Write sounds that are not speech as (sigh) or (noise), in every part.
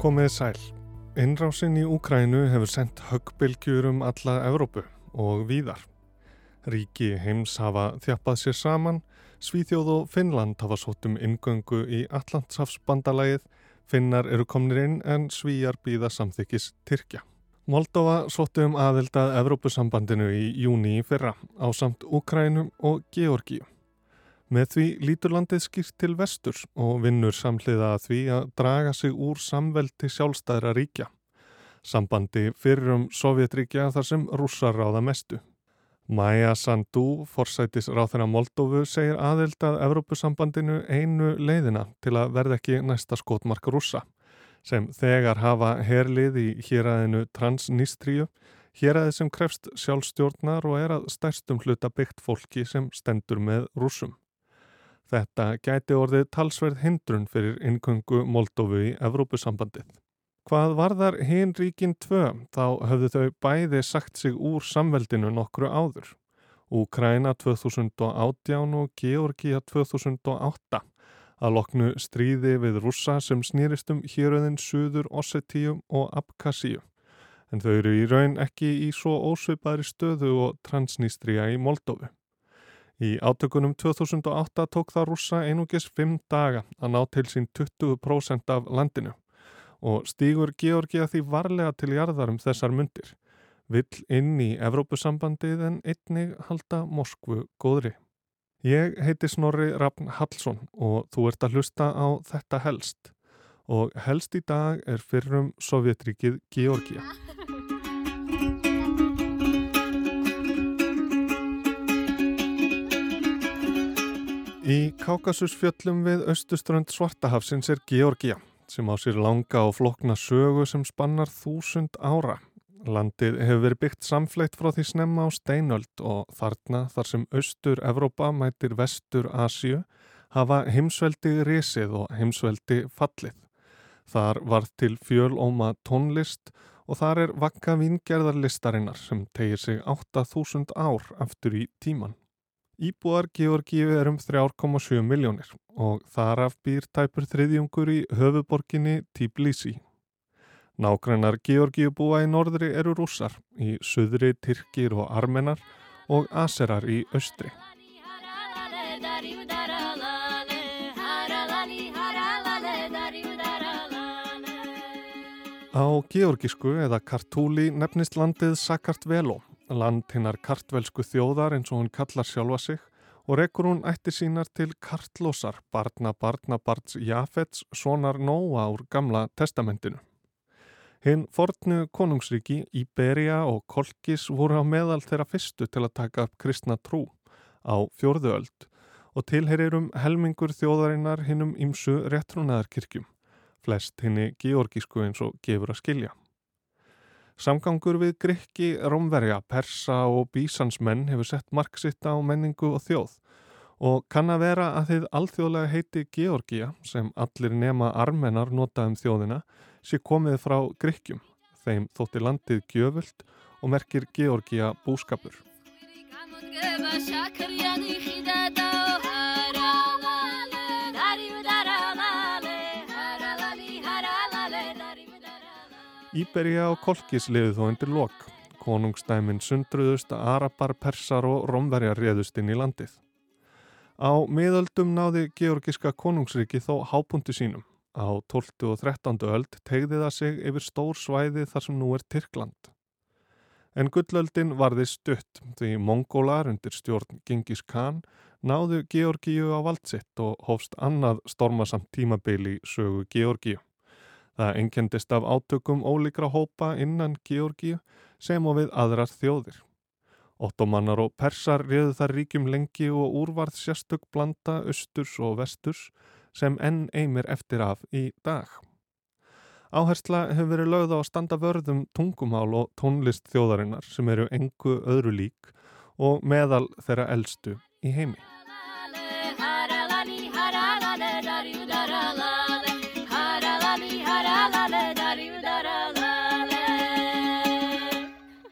Komið sæl. Innrásinn í Úkrænu hefur sendt höggbylgjur um alla Evrópu og víðar. Ríki heims hafa þjappað sér saman, Svíþjóð og Finnland hafa sótt um ingöngu í Allandshafsbandalagið, Finnar eru komnir inn en Svíjar býða samþykis Tyrkja. Moldova sóttu um aðildað Evrópusambandinu í júni í fyrra á samt Úkrænum og Georgíu. Með því lítur landið skýrt til vesturs og vinnur samhliða að því að draga sig úr samveldi sjálfstæðra ríkja. Sambandi fyrir um Sovjetríkja þar sem rússar ráða mestu. Maja Sandu, forsætis ráþina Moldófu, segir aðild að Evrópusambandinu einu leiðina til að verða ekki næsta skotmark rússa sem þegar hafa herlið í héræðinu Transnistríu, héræði sem krefst sjálfstjórnar og er að stærstum hluta byggt fólki sem stendur með rúsum. Þetta gæti orðið talsverð hindrun fyrir innköngu Moldófu í Evrópusambandið. Hvað varðar hinn ríkin tvö þá höfðu þau bæði sagt sig úr samveldinu nokkru áður. Úkræna 2018 og Georgia 2008 að loknu stríði við rússa sem snýrist um héröðin Suður Ossetíu og Abkhazíu. En þau eru í raun ekki í svo ósveipaðri stöðu og transnýstria í Moldófu. Í átökunum 2008 tók það rússa einugis 5 daga að ná til sín 20% af landinu og stígur Georgia því varlega til jarðar um þessar myndir. Vill inn í Evrópusambandið en einnig halda Moskvu góðri. Ég heiti Snorri Rafn Hallsson og þú ert að hlusta á þetta helst og helst í dag er fyrrum Sovjetríkið Georgia. (laughs) Í Kákasusfjöllum við austuströnd Svartahafsins er Georgia sem á sér langa og flokna sögu sem spannar þúsund ára. Landið hefur verið byggt samfleitt frá því snemma á steinöld og þarna þar sem austur Evrópa mætir vestur Asju hafa heimsveldi risið og heimsveldi fallið. Þar var til fjölóma tónlist og þar er vakka vingerðarlistarinnar sem tegir sig 8000 ár aftur í tíman. Íbúar Georgíu er um 3,7 miljónir og þar af býr tæpur þriðjungur í höfuborginni Tbilisi. Nágrannar Georgíu búa í norðri eru rússar, í söðri Tyrkir og Armenar og Aserar í austri. Á georgísku eða kartúli nefnist landið Sakartvelo, land hinnar kartvelsku þjóðar eins og hún kallar sjálfa sig og rekur hún ætti sínar til kartlósar, barna barna barns Jafets, sonar Nóa úr gamla testamentinu. Hinn fornu konungsríki, Íberia og Kolkis voru á meðal þeirra fyrstu til að taka upp kristna trú á fjörðu öld og tilherir um helmingur þjóðarinnar hinnum ímsu réttrúnaðarkirkjum, flest hinni georgísku eins og gefur að skilja. Samgangur við Grykki, Rómverja, Persa og Bísansmenn hefur sett marksitt á menningu og þjóð og kann að vera að þið alþjóðlega heiti Georgia sem allir nema armenar nota um þjóðina sé komið frá Grykkjum. Þeim þótti landið gjöfult og merkir Georgia búskapur. Íberja og Kolkis liði þó undir lok. Konungstæmin sundruðust að Arabar, Persar og Romverjar réðust inn í landið. Á miðöldum náði Georgiska konungsriki þó hápunktu sínum. Á 12. og 13. öld tegði það sig yfir stór svæði þar sem nú er Tyrkland. En gullöldin varði stutt því mongólar undir stjórn Gengis Khan náðu Georgíu á valdsitt og hófst annað stormasamt tímabili sögu Georgíu. Það engendist af átökum ólíkra hópa innan Georgíu sem og við aðrar þjóðir. Ottomannar og persar riðu þar ríkjum lengi og úrvarð sérstök blanda östurs og vesturs sem enn eimir eftir af í dag. Áhersla hefur verið lögð á að standa vörðum tungumál og tónlist þjóðarinnar sem eru engu öðru lík og meðal þeirra eldstu í heimi.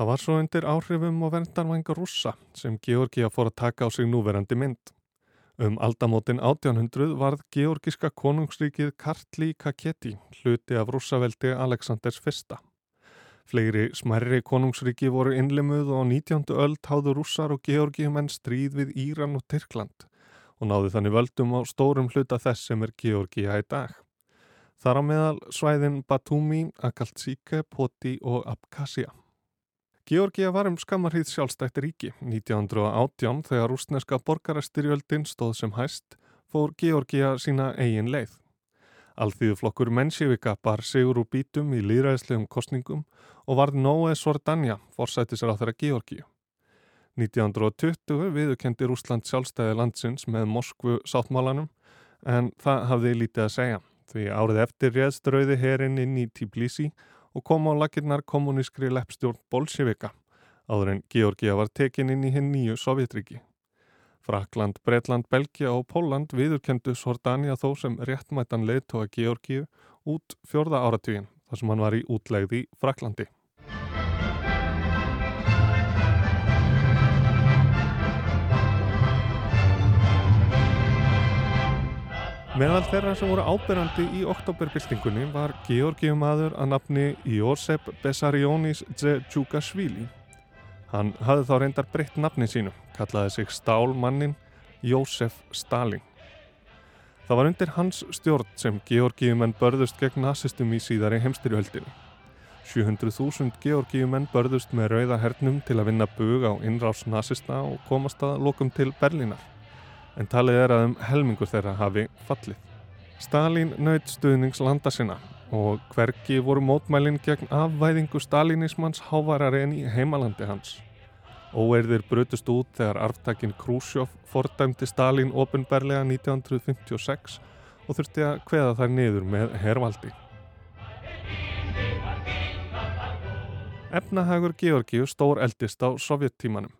Það var svo undir áhrifum og verndarvænga rússa sem Georgia fór að taka á sig núverandi mynd. Um aldamótin 1800 varð georgiska konungsríkið Kartli Kaketi hluti af rússaveldi Aleksanders I. Fleiri smerri konungsríki voru innlimuð og á 19. öld háðu rússar og georgiumenn stríð við Íran og Tyrkland og náðu þannig völdum á stórum hluta þess sem er Georgia í dag. Þar á meðal svæðin Batumi, Akaltsíke, Poti og Abkhazia. Georgia var um skammarhýð sjálfstætt ríki. 1918 þegar rúsneska borgarastyrjöldin stóð sem hæst fór Georgia sína eigin leið. Alþýðuflokkur Menshevika bar sigur úr bítum í líðræðislegum kostningum og varð Nóe Svordanja forsættis á þeirra Georgiu. 1920 viðukendi Rúsland sjálfstæði landsins með Moskvu sáttmálanum en það hafði lítið að segja því árið eftir réðst rauði herin inn í Tbilisi og kom á lakirnar kommunískri leppstjórn Bolsjevika áður en Georgia var tekin inn í hinn nýju Sovjetriki. Frakland, Bretland, Belgia og Póland viðurkendu Sordania þó sem réttmættan leiðtóa Georgiu út fjörða áratugin þar sem hann var í útlegði Fraklandi. Meðal þeirra sem voru áberandi í oktoberbyltingunni var Georgiumadur að nafni Jósef Bessarionis Djukashvili. Hann hafði þá reyndar breytt nafni sínu, kallaði sig Stálmannin Jósef Stalin. Það var undir hans stjórn sem Georgiumenn börðust gegn nazistum í síðari heimstyrjöldinu. 700.000 Georgiumenn börðust með rauða hernum til að vinna bug á innrás nazista og komast að lokum til Berlínar en talið er að um helmingur þeirra hafi fallið. Stalin naut stuðnings landa sinna og hverki voru mótmælinn gegn afvæðingu stalinismans hávarari en í heimalandi hans. Óeirðir brutust út þegar arftakinn Khrushchev fordæmdi Stalin ofinberlega 1956 og þurfti að kveða þær niður með hervaldi. Efnahagur Georgiu stór eldist á sovjettímanum.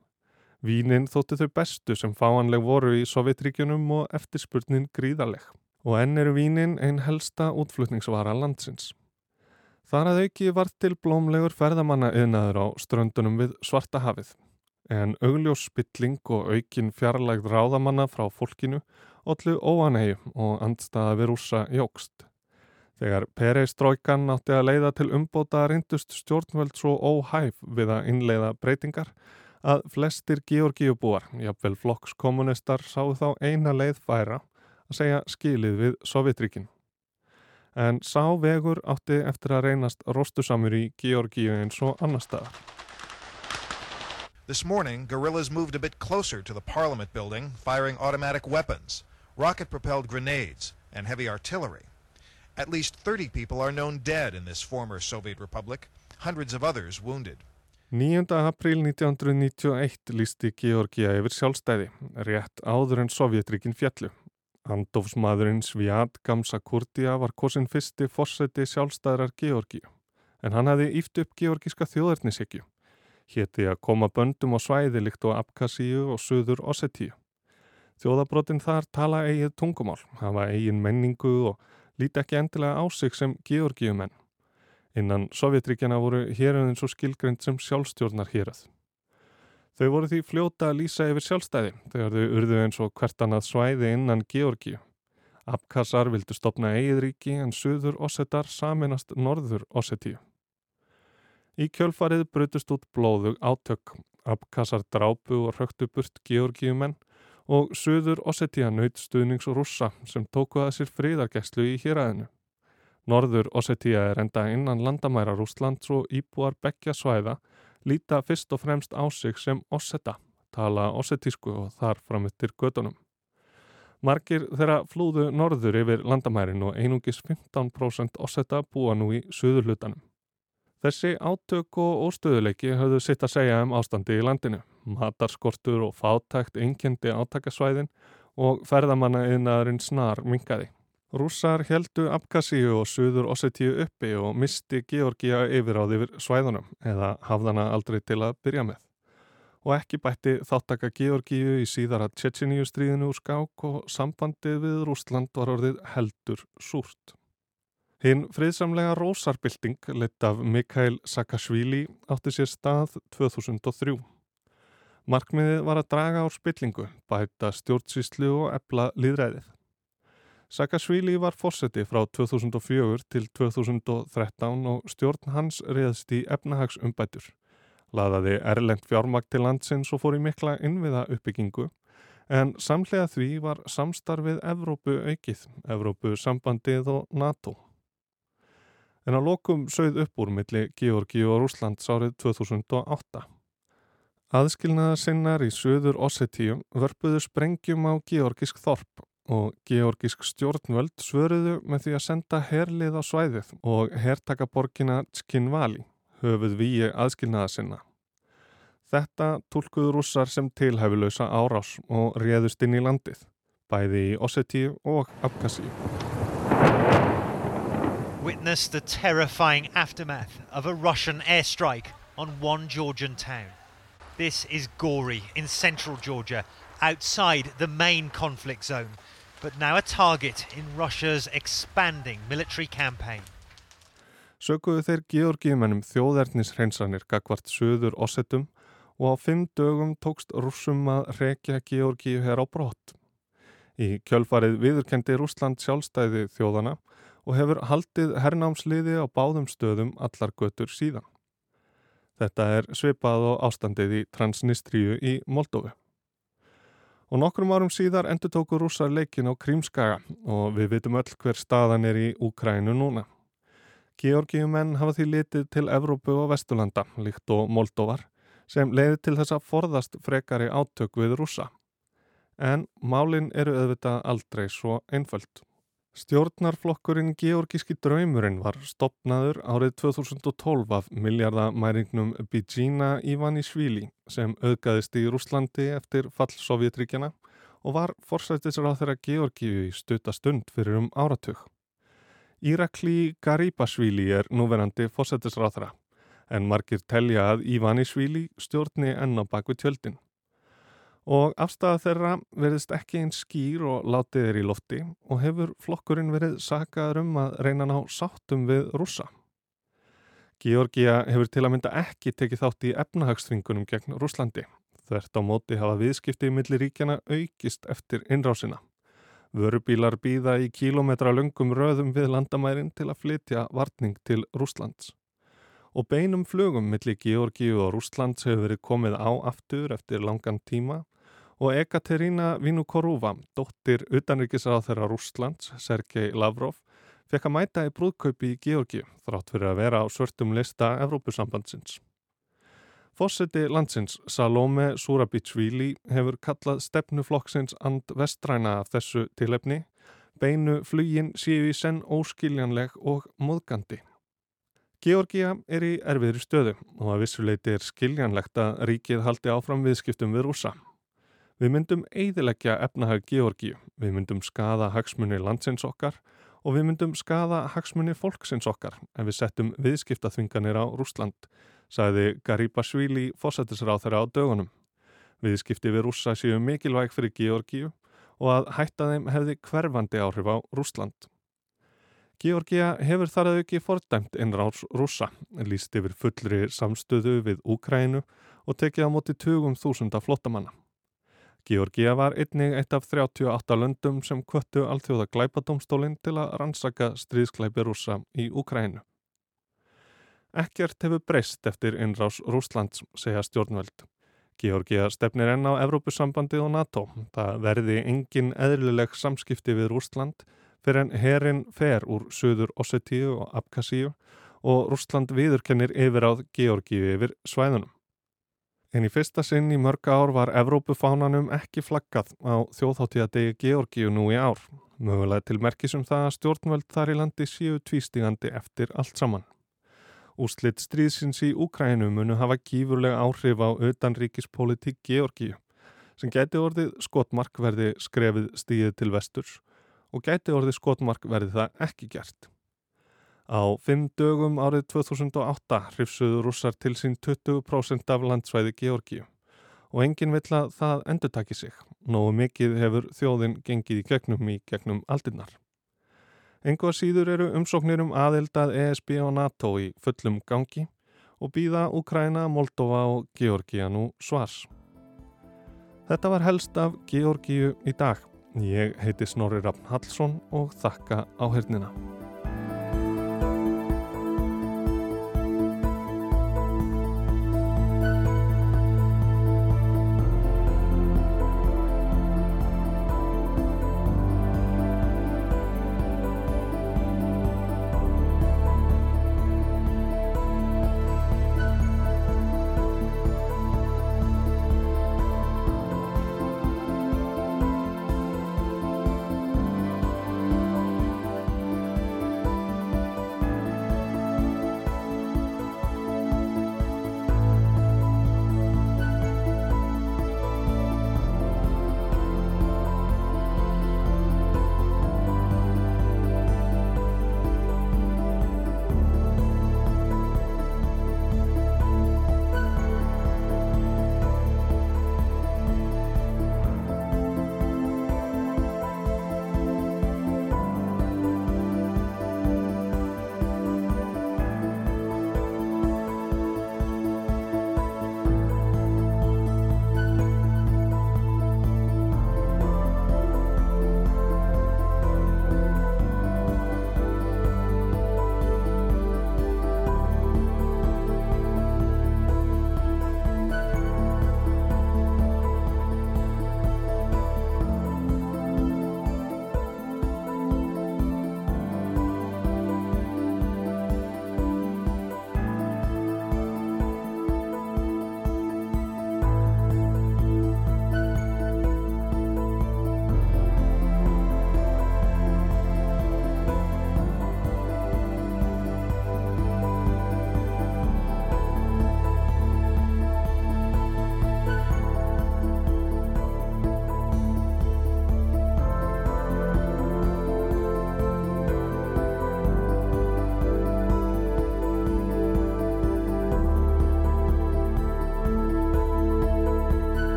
Vínin þótti þau bestu sem fáanleg voru í Sovjetríkjunum og eftirspurnin gríðaleg og enn eru vínin einn helsta útflutningsvara landsins. Þar að auki var til blómlegur ferðamanna yðnaður á ströndunum við Svarta hafið en augljós spilling og aukin fjarlægð ráðamanna frá fólkinu ollu óanhegu og andstaða við rúsa jógst. Þegar Perez Stróikan átti að leiða til umbóta reyndust stjórnvöld svo óhæf við að innleiða breytingar að flestir Georgíubúar, jafnvel flokkskommunistar, sáu þá eina leið færa að segja skilið við Sovjetríkin. En sá vegur átti eftir að reynast rostusamur í Georgíu eins og annar staðar. This morning, guerrillas moved a bit closer to the Parliament building, firing automatic weapons, rocket-propelled grenades, and heavy artillery. At least 30 people are known dead in this former Soviet republic, hundreds of others wounded. 9. april 1991 lísti Georgia yfir sjálfstæði, rétt áður en Sovjetríkin fjallu. Andofsmaðurinn Sviat Gamsakurdia var kosin fyrsti fórseti sjálfstæðrar Georgíu, en hann hafði íft upp georgiska þjóðarnisekju. Hétti að koma böndum á svæði líkt á Abkhazíu og Suður Ossetíu. Þjóðabrotin þar tala eigið tungumál, hafa eigin menningu og líti ekki endilega á sig sem Georgíumenn. Innan Sovjetríkjana voru héröðin svo skilgreynd sem sjálfstjórnar héröð. Þau voru því fljóta að lýsa yfir sjálfstæði þegar þau urðu eins og hvert annað svæði innan Georgíu. Abkhazar vildu stopna eigið ríki en Suður Ossetar saminast Norður Ossetíu. Í kjölfarið brutust út blóðug átök. Abkhazar drápu og röktu burt Georgíumenn og Suður Ossetíu naut stuðnings og rússa sem tóku að sér fríðargæslu í héræðinu. Norður Ossetíu er enda innan landamæra Rúslands og íbúar begja svæða líta fyrst og fremst á sig sem Osseta, tala ossetísku og þar framittir gödunum. Margir þeirra flúðu norður yfir landamærin og einungis 15% Osseta búa nú í söðurlutanum. Þessi átök og óstöðuleiki höfðu sitt að segja um ástandi í landinu. Matarskortur og fátækt einkendi átakasvæðin og ferðamanna yðnaðurinn snar mingaði. Rússar heldu Abkhazíu og Suður Ossetíu uppi og misti Georgia yfiráð yfir svæðunum eða hafðana aldrei til að byrja með. Og ekki bætti þáttaka Georgíu í síðara Tjetjeníu stríðinu úr skák og sambandið við Rúsland var orðið heldur súrt. Hinn friðsamlega rósarbylting leitt af Mikhail Saakashvili átti sér stað 2003. Markmiðið var að draga á spillingu, bæta stjórnsýslu og ebla líðræðið. Saakashvili var fórseti frá 2004 til 2013 og stjórn hans reyðst í efnahagsumbætur. Laðaði erlend fjármakt til landsins og fór í mikla innviða uppbyggingu en samlega því var samstarfið Evrópu aukið, Evrópu sambandið og NATO. En á lokum sögð upp úr milli Georgi og Rúslands árið 2008. Aðskilnaða sinnar í söður Ossetíu vörpuðu sprengjum á Georgisk þorp og georgisk stjórnvöld svöruðu með því að senda herlið á svæðið og hertaka borgina Tskinvali, höfuð víi aðskilnaða sinna. Þetta tólkuðu rússar sem tilhæfilösa árás og réðust inn í landið, bæði í Ossetíu og Abkhazíu. Witness the terrifying aftermath of a Russian airstrike on one Georgian town. This is Gori in central Georgia, outside the main conflict zone but now a target in Russia's expanding military campaign. Sökuðu þeir georgíumennum þjóðernishreinsanir gagvart söður ossetum og á fimm dögum tókst rússum að rekja Georgíu hér á brott. Í kjölfarið viðurkendi Rúsland sjálfstæði þjóðana og hefur haldið hernámsliði á báðum stöðum allar götur síðan. Þetta er svipað og ástandið í Transnistríu í Moldófi. Og nokkrum árum síðar endur tóku rússar leikin á Krímskaga og við vitum öll hver staðan er í Úkrænu núna. Georgiumenn hafa því litið til Evrópu og Vesturlanda, líkt og Moldóvar, sem leiði til þess að forðast frekari átök við rússa. En málinn eru auðvitað aldrei svo einföld. Stjórnarflokkurinn Georgíski draumurinn var stopnaður árið 2012 af miljardamæringnum Bijina Ivanisvili sem auðgaðist í Rúslandi eftir fall Sovjetríkjana og var forsættisráð þeirra Georgíu í stutastund fyrir um áratug. Írakli Garibasvili er núverandi forsættisráð þeirra en margir telja að Ivanisvili stjórni enn á bakvið tjöldin og afstæða þeirra verðist ekki einn skýr og látið er í lofti og hefur flokkurinn verið sakaður um að reyna ná sáttum við rúsa. Georgia hefur til að mynda ekki tekið þátt í efnahagsþvingunum gegn Rúslandi. Þvert á móti hafa viðskiptið millir ríkjana aukist eftir innrásina. Vörubílar býða í kílometra lungum röðum við landamærin til að flytja vartning til Rúslands. Og beinum flugum millir Georgiu og Rúslands hefur verið komið á aftur eftir langan tíma og Ekaterina Vinukorova, dóttir utanrikiðsrað þeirra Rústlands, Sergei Lavrov, fekk að mæta í brúðkaupi í Georgi þrátt fyrir að vera á svörtum lista Evrópusambandsins. Fósiti landsins Salome Surabitsvili hefur kallað stefnuflokksins and vestræna af þessu tilefni, beinu flugin séu í senn óskiljanleg og móðgandi. Georgia er í erfiðri stöðu og að vissuleiti er skiljanlegt að ríkið haldi áfram viðskiptum við rúsa. Við myndum eidilegja efnahag Georgíu, við myndum skada hagsmunni landsins okkar og við myndum skada hagsmunni fólksins okkar ef við settum viðskiptaþvinganir á Rúsland, sagði Garibashvili fósættisráð þeirra á dögunum. Viðskipti við rússa séu mikilvæg fyrir Georgíu og að hætta þeim hefði hverfandi áhrif á Rúsland. Georgia hefur þar að auki fordæmt innráðs rússa, líst yfir fullri samstöðu við Úkrænu og tekið á móti 20.000 flottamanna. Georgia var einnig eitt af 38 löndum sem kvöttu alþjóða glæpadómstólinn til að rannsaka stríðsklæpi rúsa í Úkrænu. Ekkert hefur breyst eftir innrás Rúslands, segja stjórnvöld. Georgia stefnir enn á Evrópusambandið og NATO. Það verði engin eðlileg samskipti við Rúsland fyrir en herin fer úr söður Ossetíu og Abkhazíu og Rúsland viðurkennir yfir áð Georgíu yfir svæðunum. En í fyrsta sinn í mörg ár var Evrópufánanum ekki flaggað á þjóðháttíðadegi Georgíu nú í ár. Mögulega til merkisum það að stjórnvöld þar í landi séu tvístingandi eftir allt saman. Úslitt stríðsins í Úkrænum munu hafa gífurlega áhrif á auðanríkispolítik Georgíu sem gæti orðið skotmark verði skrefið stíðið til vesturs og gæti orðið skotmark verði það ekki gert. Á fimm dögum árið 2008 hrifsuðu rússar til sín 20% af landsvæði Georgíu og enginn vill að það endur taki sig. Nógu mikið hefur þjóðin gengið í gegnum í gegnum aldinnar. Engu að síður eru umsóknir um aðildað ESB og NATO í fullum gangi og býða Ukræna, Moldova og Georgíja nú svars. Þetta var helst af Georgiu í dag. Ég heiti Snorri Rafn Hallsson og þakka áhernina.